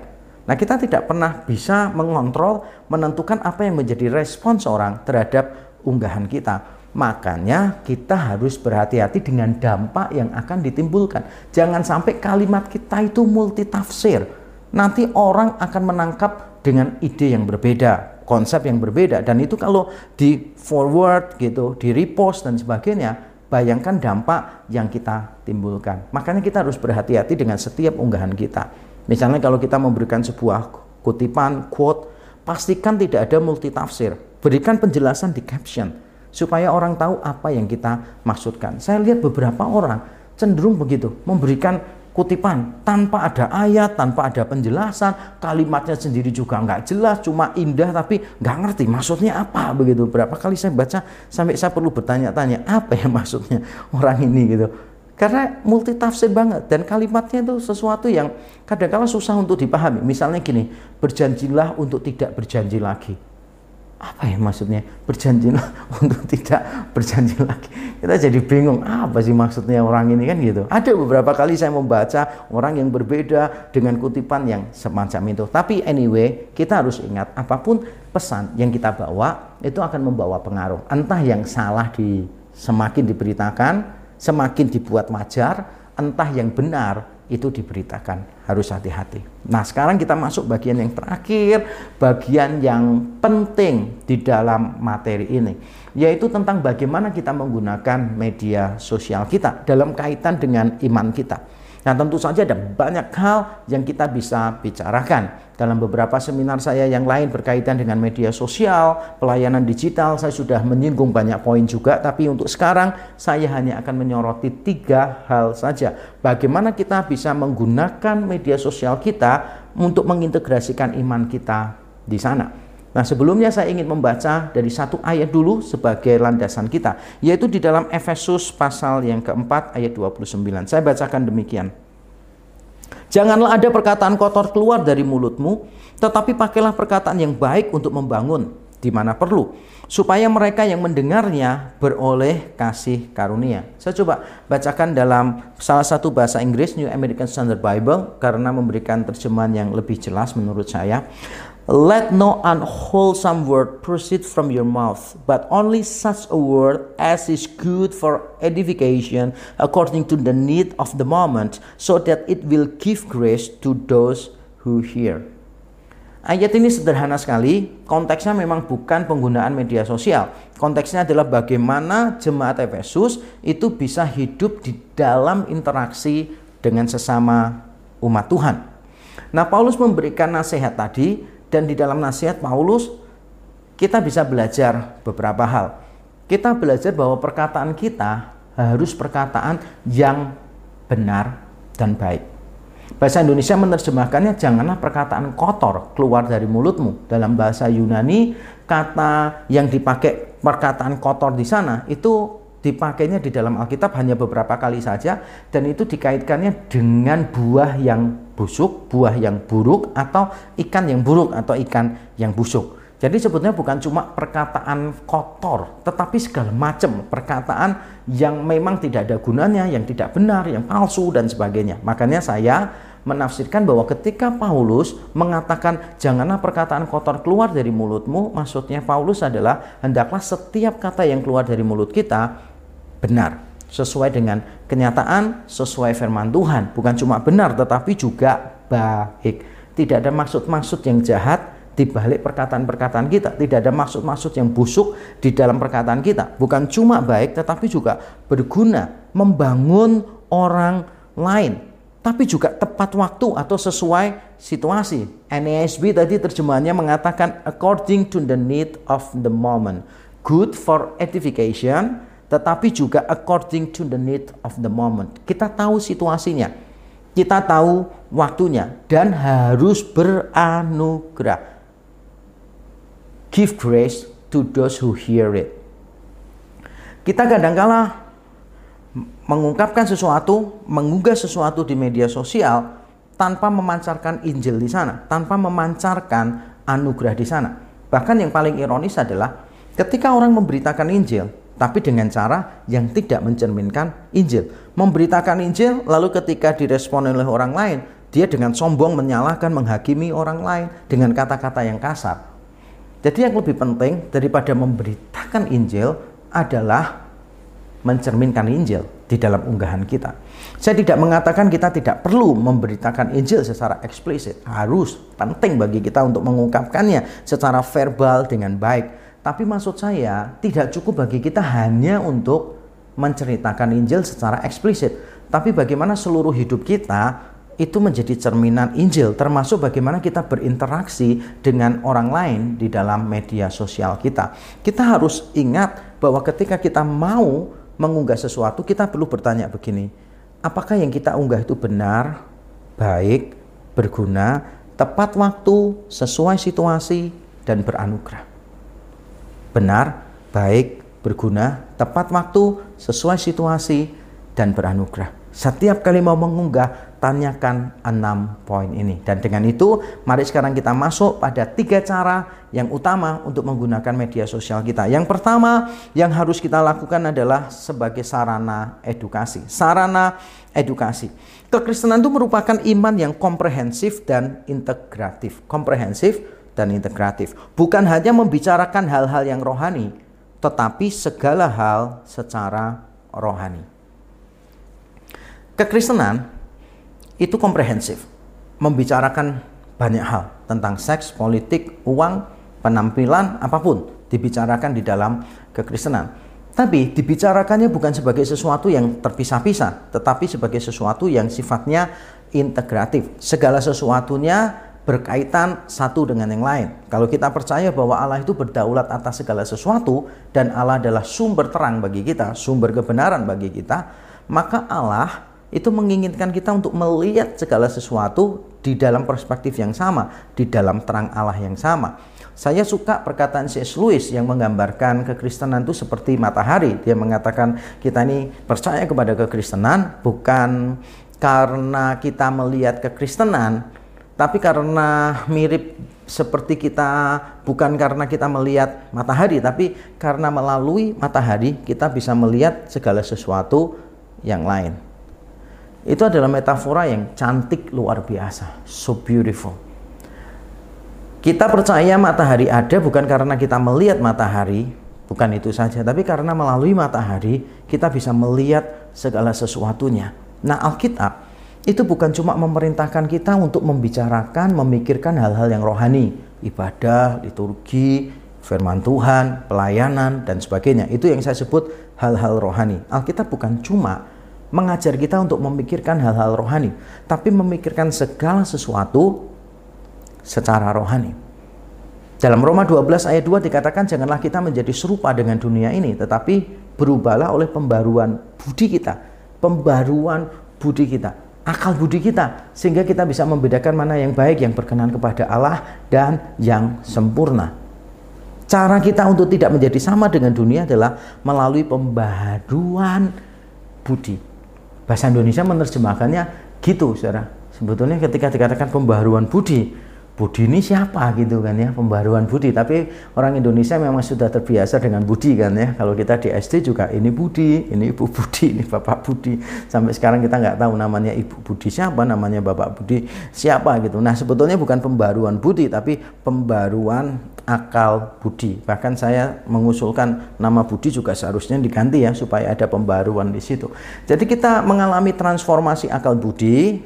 Nah, kita tidak pernah bisa mengontrol, menentukan apa yang menjadi respons orang terhadap unggahan kita. Makanya kita harus berhati-hati dengan dampak yang akan ditimbulkan. Jangan sampai kalimat kita itu multitafsir. Nanti orang akan menangkap dengan ide yang berbeda, konsep yang berbeda. Dan itu kalau di forward gitu, di repost dan sebagainya, Bayangkan dampak yang kita timbulkan. Makanya kita harus berhati-hati dengan setiap unggahan kita. Misalnya kalau kita memberikan sebuah kutipan, quote, pastikan tidak ada multitafsir. Berikan penjelasan di caption supaya orang tahu apa yang kita maksudkan. Saya lihat beberapa orang cenderung begitu, memberikan kutipan tanpa ada ayat, tanpa ada penjelasan, kalimatnya sendiri juga nggak jelas, cuma indah tapi nggak ngerti maksudnya apa begitu. Berapa kali saya baca sampai saya perlu bertanya-tanya apa ya maksudnya orang ini gitu. Karena multitafsir banget dan kalimatnya itu sesuatu yang kadang-kala susah untuk dipahami. Misalnya gini, berjanjilah untuk tidak berjanji lagi apa ya maksudnya? Berjanji untuk tidak berjanji lagi. Kita jadi bingung apa sih maksudnya orang ini kan gitu. Ada beberapa kali saya membaca orang yang berbeda dengan kutipan yang semacam itu. Tapi anyway kita harus ingat apa pun pesan yang kita bawa itu akan membawa pengaruh. Entah yang salah di semakin diberitakan semakin dibuat wajar entah yang benar itu diberitakan. Harus hati-hati. Nah, sekarang kita masuk bagian yang terakhir, bagian yang penting di dalam materi ini, yaitu tentang bagaimana kita menggunakan media sosial kita dalam kaitan dengan iman kita. Nah, tentu saja ada banyak hal yang kita bisa bicarakan. Dalam beberapa seminar saya yang lain berkaitan dengan media sosial, pelayanan digital, saya sudah menyinggung banyak poin juga. Tapi untuk sekarang, saya hanya akan menyoroti tiga hal saja. Bagaimana kita bisa menggunakan media sosial kita untuk mengintegrasikan iman kita di sana. Nah sebelumnya saya ingin membaca dari satu ayat dulu sebagai landasan kita, yaitu di dalam Efesus pasal yang keempat ayat 29. Saya bacakan demikian. Janganlah ada perkataan kotor keluar dari mulutmu, tetapi pakailah perkataan yang baik untuk membangun di mana perlu, supaya mereka yang mendengarnya beroleh kasih karunia. Saya coba bacakan dalam salah satu bahasa Inggris New American Standard Bible karena memberikan terjemahan yang lebih jelas menurut saya. Let no unwholesome word proceed from your mouth, but only such a word as is good for edification according to the need of the moment, so that it will give grace to those who hear. Ayat ini sederhana sekali, konteksnya memang bukan penggunaan media sosial. Konteksnya adalah bagaimana jemaat Efesus itu bisa hidup di dalam interaksi dengan sesama umat Tuhan. Nah, Paulus memberikan nasihat tadi dan di dalam nasihat Paulus kita bisa belajar beberapa hal. Kita belajar bahwa perkataan kita harus perkataan yang benar dan baik. Bahasa Indonesia menerjemahkannya janganlah perkataan kotor keluar dari mulutmu. Dalam bahasa Yunani kata yang dipakai perkataan kotor di sana itu dipakainya di dalam Alkitab hanya beberapa kali saja dan itu dikaitkannya dengan buah yang busuk, buah yang buruk atau ikan yang buruk atau ikan yang busuk. Jadi sebetulnya bukan cuma perkataan kotor, tetapi segala macam perkataan yang memang tidak ada gunanya, yang tidak benar, yang palsu dan sebagainya. Makanya saya menafsirkan bahwa ketika Paulus mengatakan janganlah perkataan kotor keluar dari mulutmu, maksudnya Paulus adalah hendaklah setiap kata yang keluar dari mulut kita benar, sesuai dengan kenyataan, sesuai firman Tuhan. Bukan cuma benar, tetapi juga baik. Tidak ada maksud-maksud yang jahat di balik perkataan-perkataan kita. Tidak ada maksud-maksud yang busuk di dalam perkataan kita. Bukan cuma baik, tetapi juga berguna membangun orang lain. Tapi juga tepat waktu atau sesuai situasi. NASB tadi terjemahannya mengatakan according to the need of the moment. Good for edification, tetapi juga according to the need of the moment. Kita tahu situasinya, kita tahu waktunya, dan harus beranugerah. Give grace to those who hear it. Kita kadangkala mengungkapkan sesuatu, mengunggah sesuatu di media sosial tanpa memancarkan Injil di sana, tanpa memancarkan anugerah di sana. Bahkan yang paling ironis adalah ketika orang memberitakan Injil, tapi dengan cara yang tidak mencerminkan Injil. Memberitakan Injil, lalu ketika direspon oleh orang lain, dia dengan sombong menyalahkan, menghakimi orang lain dengan kata-kata yang kasar. Jadi yang lebih penting daripada memberitakan Injil adalah mencerminkan Injil di dalam unggahan kita. Saya tidak mengatakan kita tidak perlu memberitakan Injil secara eksplisit. Harus, penting bagi kita untuk mengungkapkannya secara verbal dengan baik tapi maksud saya tidak cukup bagi kita hanya untuk menceritakan Injil secara eksplisit, tapi bagaimana seluruh hidup kita itu menjadi cerminan Injil, termasuk bagaimana kita berinteraksi dengan orang lain di dalam media sosial kita. Kita harus ingat bahwa ketika kita mau mengunggah sesuatu, kita perlu bertanya begini: apakah yang kita unggah itu benar, baik, berguna, tepat waktu, sesuai situasi, dan beranugerah? Benar, baik, berguna, tepat waktu, sesuai situasi, dan beranugerah. Setiap kali mau mengunggah, tanyakan enam poin ini. Dan dengan itu, mari sekarang kita masuk pada tiga cara yang utama untuk menggunakan media sosial kita. Yang pertama yang harus kita lakukan adalah sebagai sarana edukasi. Sarana edukasi. Kekristenan itu merupakan iman yang komprehensif dan integratif. Komprehensif dan integratif. Bukan hanya membicarakan hal-hal yang rohani, tetapi segala hal secara rohani. Kekristenan itu komprehensif, membicarakan banyak hal tentang seks, politik, uang, penampilan, apa pun dibicarakan di dalam kekristenan. Tapi dibicarakannya bukan sebagai sesuatu yang terpisah-pisah, tetapi sebagai sesuatu yang sifatnya integratif. Segala sesuatunya berkaitan satu dengan yang lain. Kalau kita percaya bahwa Allah itu berdaulat atas segala sesuatu dan Allah adalah sumber terang bagi kita, sumber kebenaran bagi kita, maka Allah itu menginginkan kita untuk melihat segala sesuatu di dalam perspektif yang sama, di dalam terang Allah yang sama. Saya suka perkataan C.S. Lewis yang menggambarkan kekristenan itu seperti matahari. Dia mengatakan kita ini percaya kepada kekristenan bukan karena kita melihat kekristenan, tapi karena mirip seperti kita bukan karena kita melihat matahari, tapi karena melalui matahari kita bisa melihat segala sesuatu yang lain. Itu adalah metafora yang cantik luar biasa, so beautiful. Kita percaya matahari ada bukan karena kita melihat matahari, bukan itu saja, tapi karena melalui matahari kita bisa melihat segala sesuatunya. Nah, Alkitab itu bukan cuma memerintahkan kita untuk membicarakan, memikirkan hal-hal yang rohani, ibadah, liturgi, firman Tuhan, pelayanan, dan sebagainya. Itu yang saya sebut hal-hal rohani. Alkitab bukan cuma mengajar kita untuk memikirkan hal-hal rohani, tapi memikirkan segala sesuatu secara rohani. Dalam Roma 12 ayat 2 dikatakan janganlah kita menjadi serupa dengan dunia ini, tetapi berubahlah oleh pembaruan budi kita, pembaruan budi kita, akal budi kita, sehingga kita bisa membedakan mana yang baik, yang berkenan kepada Allah, dan yang sempurna. Cara kita untuk tidak menjadi sama dengan dunia adalah melalui pembaruan budi. Bahasa Indonesia menerjemahkannya gitu, saudara. Sebetulnya ketika dikatakan pembaharuan budi, budi ini siapa gitu kan ya, pembaharuan budi. Tapi orang Indonesia memang sudah terbiasa dengan budi kan ya. Kalau kita di SD juga ini budi, ini ibu budi, ini bapak budi. Sampai sekarang kita nggak tahu namanya ibu budi siapa, namanya bapak budi siapa gitu. Nah sebetulnya bukan pembaharuan budi, tapi pembaruan akal budi. Bahkan saya mengusulkan nama budi juga seharusnya diganti ya supaya ada pembaruan di situ. Jadi kita mengalami transformasi akal budi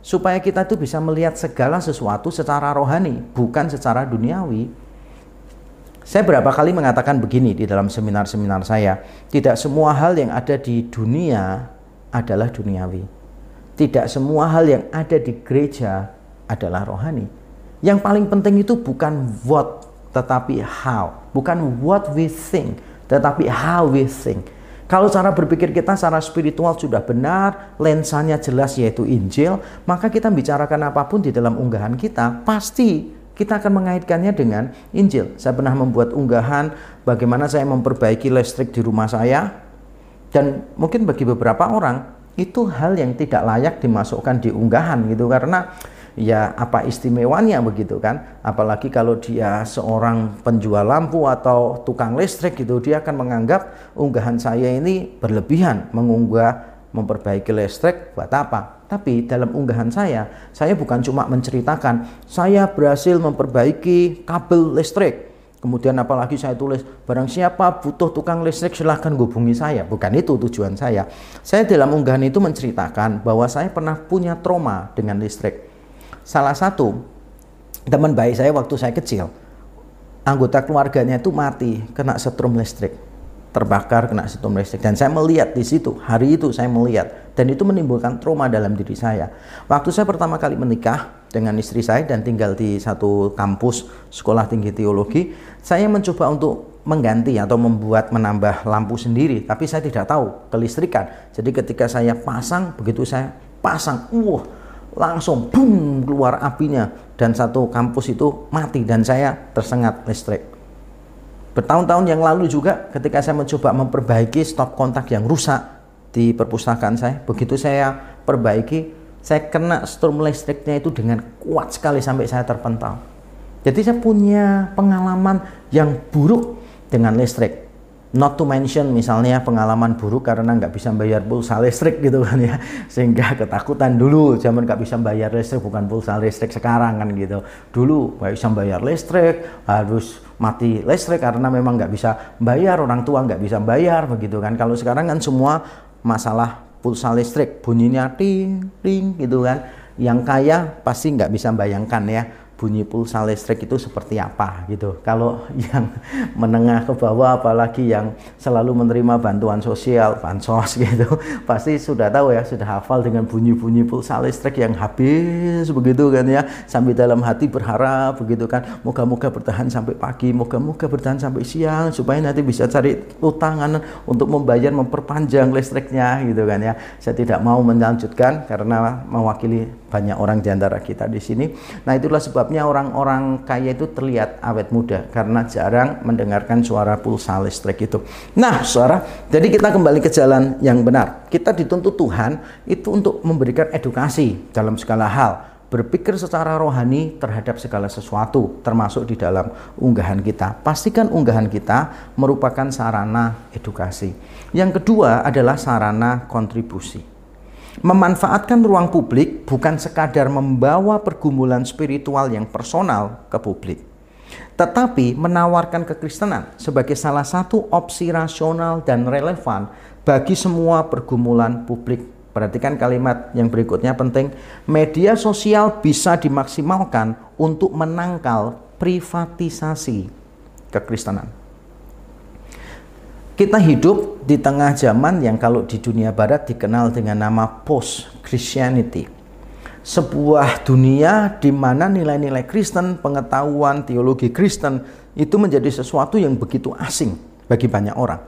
supaya kita itu bisa melihat segala sesuatu secara rohani, bukan secara duniawi. Saya berapa kali mengatakan begini di dalam seminar-seminar saya, tidak semua hal yang ada di dunia adalah duniawi. Tidak semua hal yang ada di gereja adalah rohani. Yang paling penting itu bukan what tetapi how. Bukan what we think, tetapi how we think. Kalau cara berpikir kita secara spiritual sudah benar, lensanya jelas yaitu Injil, maka kita bicarakan apa pun di dalam unggahan kita, pasti kita akan mengaitkannya dengan Injil. Saya pernah membuat unggahan bagaimana saya memperbaiki listrik di rumah saya, dan mungkin bagi beberapa orang itu hal yang tidak layak dimasukkan di unggahan gitu karena ya apa istimewanya begitu kan apalagi kalau dia seorang penjual lampu atau tukang listrik gitu dia akan menganggap unggahan saya ini berlebihan mengunggah memperbaiki listrik buat apa tapi dalam unggahan saya saya bukan cuma menceritakan saya berhasil memperbaiki kabel listrik Kemudian apalagi saya tulis barang siapa butuh tukang listrik silahkan hubungi saya. Bukan itu tujuan saya. Saya dalam unggahan itu menceritakan bahwa saya pernah punya trauma dengan listrik salah satu teman baik saya waktu saya kecil anggota keluarganya itu mati kena setrum listrik terbakar kena setrum listrik. Dan saya melihat di situ hari itu saya melihat dan itu menimbulkan trauma dalam diri saya. Waktu saya pertama kali menikah dengan istri saya dan tinggal di satu kampus sekolah tinggi teologi saya mencoba untuk mengganti atau membuat menambah lampu sendiri tapi saya tidak tahu kelistrikan. Jadi ketika saya pasang begitu saya pasang wah langsung boom keluar apinya dan satu kampus itu mati dan saya tersengat listrik. Bertahun-tahun yang lalu juga ketika saya mencoba memperbaiki stop kontak yang rusak di perpustakaan saya, begitu saya perbaiki, saya kena strom listriknya itu dengan kuat sekali sampai saya terpental. Jadi saya punya pengalaman yang buruk dengan listrik. Not to mention misalnya pengalaman buruk karena nggak bisa bayar pulsa listrik gitu kan ya. Sehingga ketakutan dulu zaman nggak bisa bayar listrik bukan pulsa listrik sekarang kan gitu. Dulu nggak bisa bayar listrik harus mati listrik karena memang nggak bisa bayar orang tua nggak bisa bayar begitu kan. Kalau sekarang kan semua masalah pulsa listrik bunyinya ting ting gitu kan. Yang kaya pasti nggak bisa bayangkan ya bunyi pulsa listrik itu seperti apa gitu. Kalau yang menengah ke bawah apalagi yang selalu menerima bantuan sosial, bansos gitu, pasti sudah tahu ya, sudah hafal dengan bunyi-bunyi pulsa listrik yang habis begitu kan ya. Sampai dalam hati berharap begitu kan, moga-moga bertahan sampai pagi, moga-moga bertahan sampai siang supaya nanti bisa cari utangan untuk membayar memperpanjang listriknya gitu kan ya. Saya tidak mau melanjutkan karena mewakili banyak orang di kita di sini. Nah, itulah sebabnya orang-orang kaya itu terlihat awet muda karena jarang mendengarkan suara pulsa listrik itu. Nah, suara, jadi kita kembali ke jalan yang benar. Kita dituntut Tuhan itu untuk memberikan edukasi dalam segala hal berpikir secara rohani terhadap segala sesuatu, termasuk di dalam unggahan kita. Pastikan unggahan kita merupakan sarana edukasi. Yang kedua adalah sarana kontribusi. Memanfaatkan ruang publik bukan sekadar membawa pergumulan spiritual yang personal ke publik, tetapi menawarkan kekristenan sebagai salah satu opsi rasional dan relevan bagi semua pergumulan publik. Perhatikan kalimat yang berikutnya penting. Media sosial bisa dimaksimalkan untuk menangkal privatisasi kekristenan. Kita hidup di tengah zaman yang kalau di dunia barat dikenal dengan nama post Christianity. Sebuah dunia di mana nilai-nilai Kristen, pengetahuan teologi Kristen itu menjadi sesuatu yang begitu asing bagi banyak orang.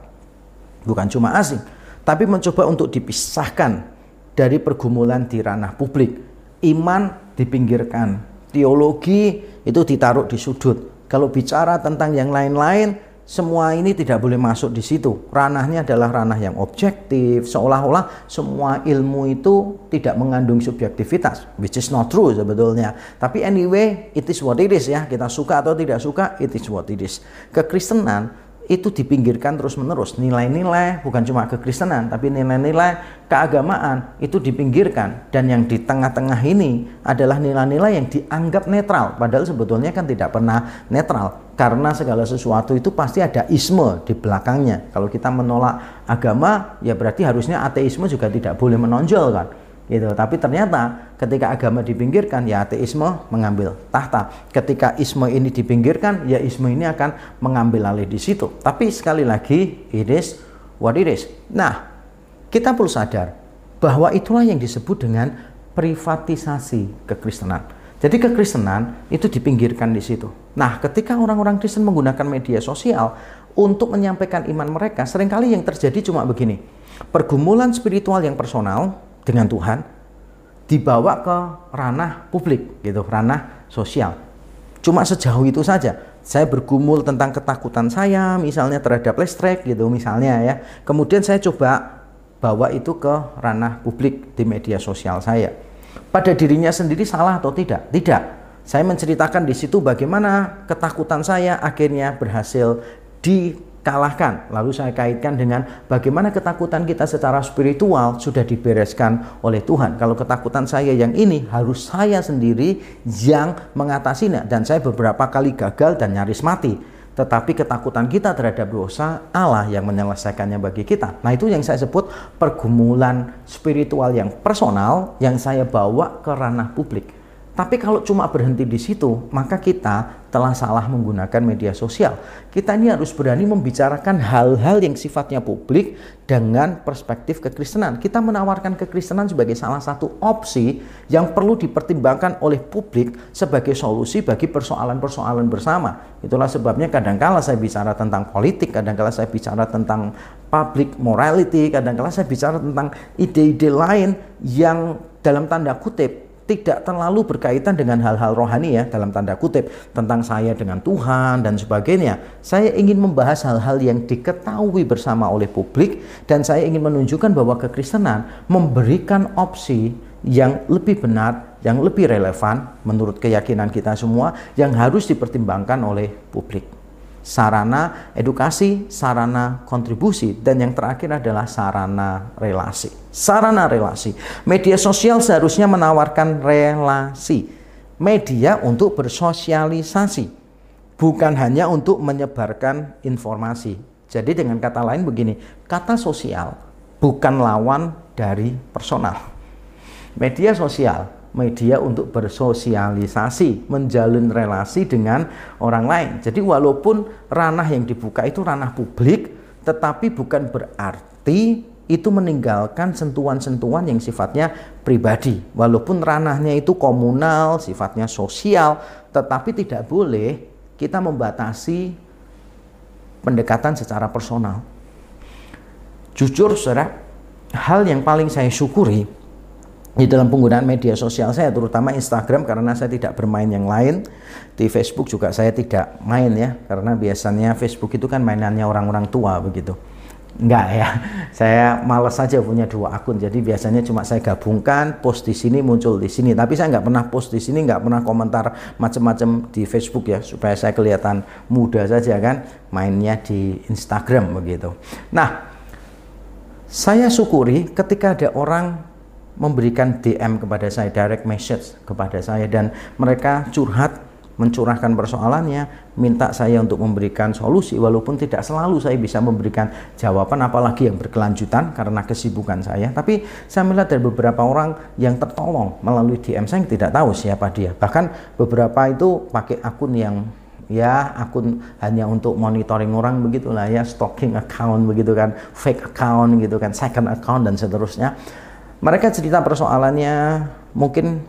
Bukan cuma asing, tapi mencoba untuk dipisahkan dari pergumulan di ranah publik. Iman dipinggirkan, teologi itu ditaruh di sudut. Kalau bicara tentang yang lain-lain, semua ini tidak boleh masuk di situ. Ranahnya adalah ranah yang objektif, seolah-olah semua ilmu itu tidak mengandung subjektivitas, which is not true sebetulnya. Tapi anyway, it is what it is ya. Kita suka atau tidak suka, it is what it is. Kekristenan itu dipinggirkan terus-menerus. Nilai-nilai bukan cuma kekristenan, tapi nilai-nilai keagamaan itu dipinggirkan. Dan yang di tengah-tengah ini adalah nilai-nilai yang dianggap netral. Padahal sebetulnya kan tidak pernah netral. Karena segala sesuatu itu pasti ada isme di belakangnya. Kalau kita menolak agama, ya berarti harusnya ateisme juga tidak boleh menonjol kan gitu. Tapi ternyata ketika agama dipinggirkan ya ateisme mengambil tahta. Ketika isme ini dipinggirkan ya isme ini akan mengambil alih di situ. Tapi sekali lagi it is what it is. Nah, kita perlu sadar bahwa itulah yang disebut dengan privatisasi kekristenan. Jadi kekristenan itu dipinggirkan di situ. Nah, ketika orang-orang Kristen menggunakan media sosial untuk menyampaikan iman mereka, sering kali yang terjadi cuma begini. Pergumulan spiritual yang personal dengan Tuhan dibawa ke ranah publik gitu, ranah sosial. Cuma sejauh itu saja. Saya bergumul tentang ketakutan saya misalnya terhadap listrik gitu misalnya ya. Kemudian saya coba bawa itu ke ranah publik di media sosial saya. Pada dirinya sendiri salah atau tidak? Tidak. Saya menceritakan di situ bagaimana ketakutan saya akhirnya berhasil di kalahkan. Lalu saya kaitkan dengan bagaimana ketakutan kita secara spiritual sudah dibereskan oleh Tuhan. Kalau ketakutan saya yang ini harus saya sendiri yang mengatasinya dan saya beberapa kali gagal dan nyaris mati. Tetapi ketakutan kita terhadap dosa Allah yang menyelesaikannya bagi kita. Nah itu yang saya sebut pergumulan spiritual yang personal yang saya bawa ke ranah publik. Tapi kalau cuma berhenti di situ, maka kita telah salah menggunakan media sosial. Kita ini harus berani membicarakan hal-hal yang sifatnya publik dengan perspektif kekristenan. Kita menawarkan kekristenan sebagai salah satu opsi yang perlu dipertimbangkan oleh publik sebagai solusi bagi persoalan-persoalan bersama. Itulah sebabnya kadangkala saya bicara tentang politik, kadangkala saya bicara tentang public morality, kadangkala saya bicara tentang ide-ide lain yang dalam tanda kutip tidak terlalu berkaitan dengan hal-hal rohani ya dalam tanda kutip tentang saya dengan Tuhan dan sebagainya. Saya ingin membahas hal-hal yang diketahui bersama oleh publik dan saya ingin menunjukkan bahwa kekristenan memberikan opsi yang lebih benar, yang lebih relevan menurut keyakinan kita semua yang harus dipertimbangkan oleh publik sarana edukasi, sarana kontribusi, dan yang terakhir adalah sarana relasi. Sarana relasi. Media sosial seharusnya menawarkan relasi. Media untuk bersosialisasi, bukan hanya untuk menyebarkan informasi. Jadi dengan kata lain begini, kata sosial bukan lawan dari personal. Media sosial, media untuk bersosialisasi, menjalin relasi dengan orang lain. Jadi walaupun ranah yang dibuka itu ranah publik, tetapi bukan berarti itu meninggalkan sentuhan-sentuhan yang sifatnya pribadi. Walaupun ranahnya itu komunal, sifatnya sosial, tetapi tidak boleh kita membatasi pendekatan secara personal. Jujur, saudara, hal yang paling saya syukuri di dalam penggunaan media sosial saya terutama Instagram karena saya tidak bermain yang lain. Di Facebook juga saya tidak main ya karena biasanya Facebook itu kan mainannya orang-orang tua begitu. Enggak ya saya males saja punya dua akun. Jadi biasanya cuma saya gabungkan post di sini muncul di sini. Tapi saya nggak pernah post di sini nggak pernah komentar macam-macam di Facebook ya supaya saya kelihatan muda saja kan mainnya di Instagram begitu. Nah saya syukuri ketika ada orang memberikan DM kepada saya, direct message kepada saya dan mereka curhat mencurahkan persoalannya, minta saya untuk memberikan solusi walaupun tidak selalu saya bisa memberikan jawaban apalagi yang berkelanjutan karena kesibukan saya. Tapi saya melihat dari beberapa orang yang tertolong melalui DM saya tidak tahu siapa dia. Bahkan beberapa itu pakai akun yang ya akun hanya untuk monitoring orang begitulah ya stalking account begitu kan fake account gitu kan second account dan seterusnya mereka cerita persoalannya mungkin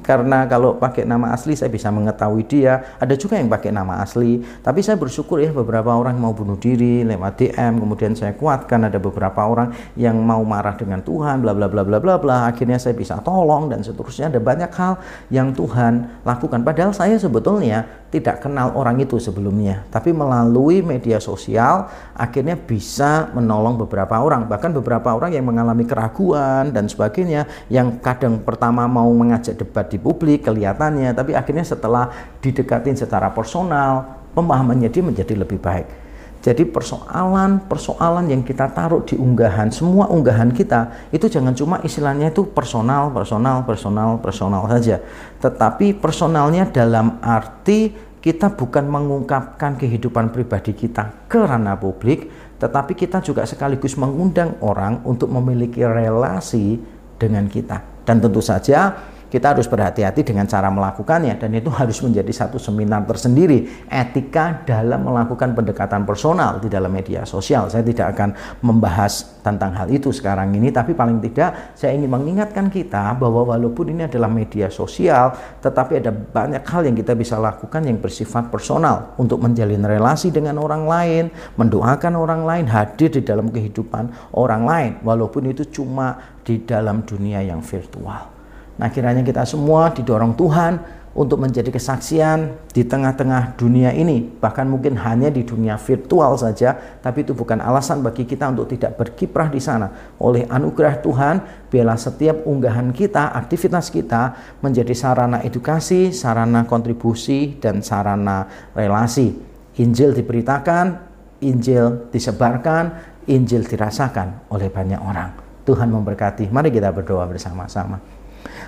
karena kalau pakai nama asli saya bisa mengetahui dia. Ada juga yang pakai nama asli tapi saya bersyukur ya beberapa orang mau bunuh diri lewat DM kemudian saya kuatkan ada beberapa orang yang mau marah dengan Tuhan bla bla bla bla bla bla. Akhirnya saya bisa tolong dan seterusnya. Ada banyak hal yang Tuhan lakukan. Padahal saya sebetulnya tidak kenal orang itu sebelumnya, tapi melalui media sosial akhirnya bisa menolong beberapa orang, bahkan beberapa orang yang mengalami keraguan dan sebagainya, yang kadang pertama mau mengajak debat di publik kelihatannya, tapi akhirnya setelah didekatin secara personal, pemahamannya dia menjadi lebih baik. Jadi persoalan-persoalan yang kita taruh di unggahan, semua unggahan kita itu jangan cuma istilahnya itu personal, personal, personal, personal saja. Tetapi personalnya dalam arti kita bukan mengungkapkan kehidupan pribadi kita ke ranah publik, tetapi kita juga sekaligus mengundang orang untuk memiliki relasi dengan kita. Dan tentu saja kita harus berhati-hati dengan cara melakukannya dan itu harus menjadi satu seminar tersendiri etika dalam melakukan pendekatan personal di dalam media sosial. Saya tidak akan membahas tentang hal itu sekarang ini tapi paling tidak saya ingin mengingatkan kita bahwa walaupun ini adalah media sosial tetapi ada banyak hal yang kita bisa lakukan yang bersifat personal untuk menjalin relasi dengan orang lain mendoakan orang lain hadir di dalam kehidupan orang lain. Walaupun itu cuma di dalam dunia yang virtual Nah kiranya kita semua didorong Tuhan untuk menjadi kesaksian di tengah-tengah dunia ini, bahkan mungkin hanya di dunia virtual saja, tapi itu bukan alasan bagi kita untuk tidak berkiprah di sana. Oleh anugerah Tuhan, biarlah setiap unggahan kita, aktivitas kita menjadi sarana edukasi, sarana kontribusi, dan sarana relasi. Injil diberitakan, Injil disebarkan, Injil dirasakan oleh banyak orang. Tuhan memberkati. Mari kita berdoa bersama-sama.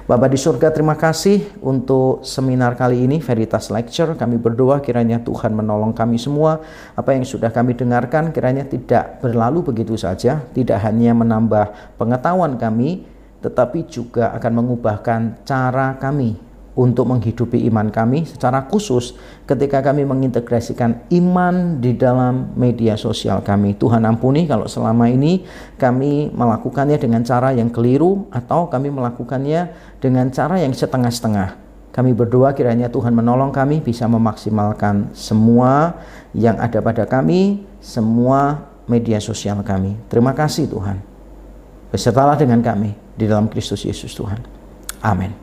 Bapak di surga, terima kasih untuk seminar kali ini, Veritas Lecture. Kami berdoa kiranya Tuhan menolong kami semua. Apa yang sudah kami dengarkan kiranya tidak berlalu begitu saja, tidak hanya menambah pengetahuan kami, tetapi juga akan mengubahkan cara kami untuk menghidupi iman kami secara khusus ketika kami mengintegrasikan iman di dalam media sosial kami. Tuhan ampuni kalau selama ini kami melakukannya dengan cara yang keliru atau kami melakukannya dengan cara yang setengah-setengah. Kami berdoa kiranya Tuhan menolong kami bisa memaksimalkan semua yang ada pada kami, semua media sosial kami. Terima kasih Tuhan. Besertalah dengan kami di dalam Kristus Yesus Tuhan. Amin.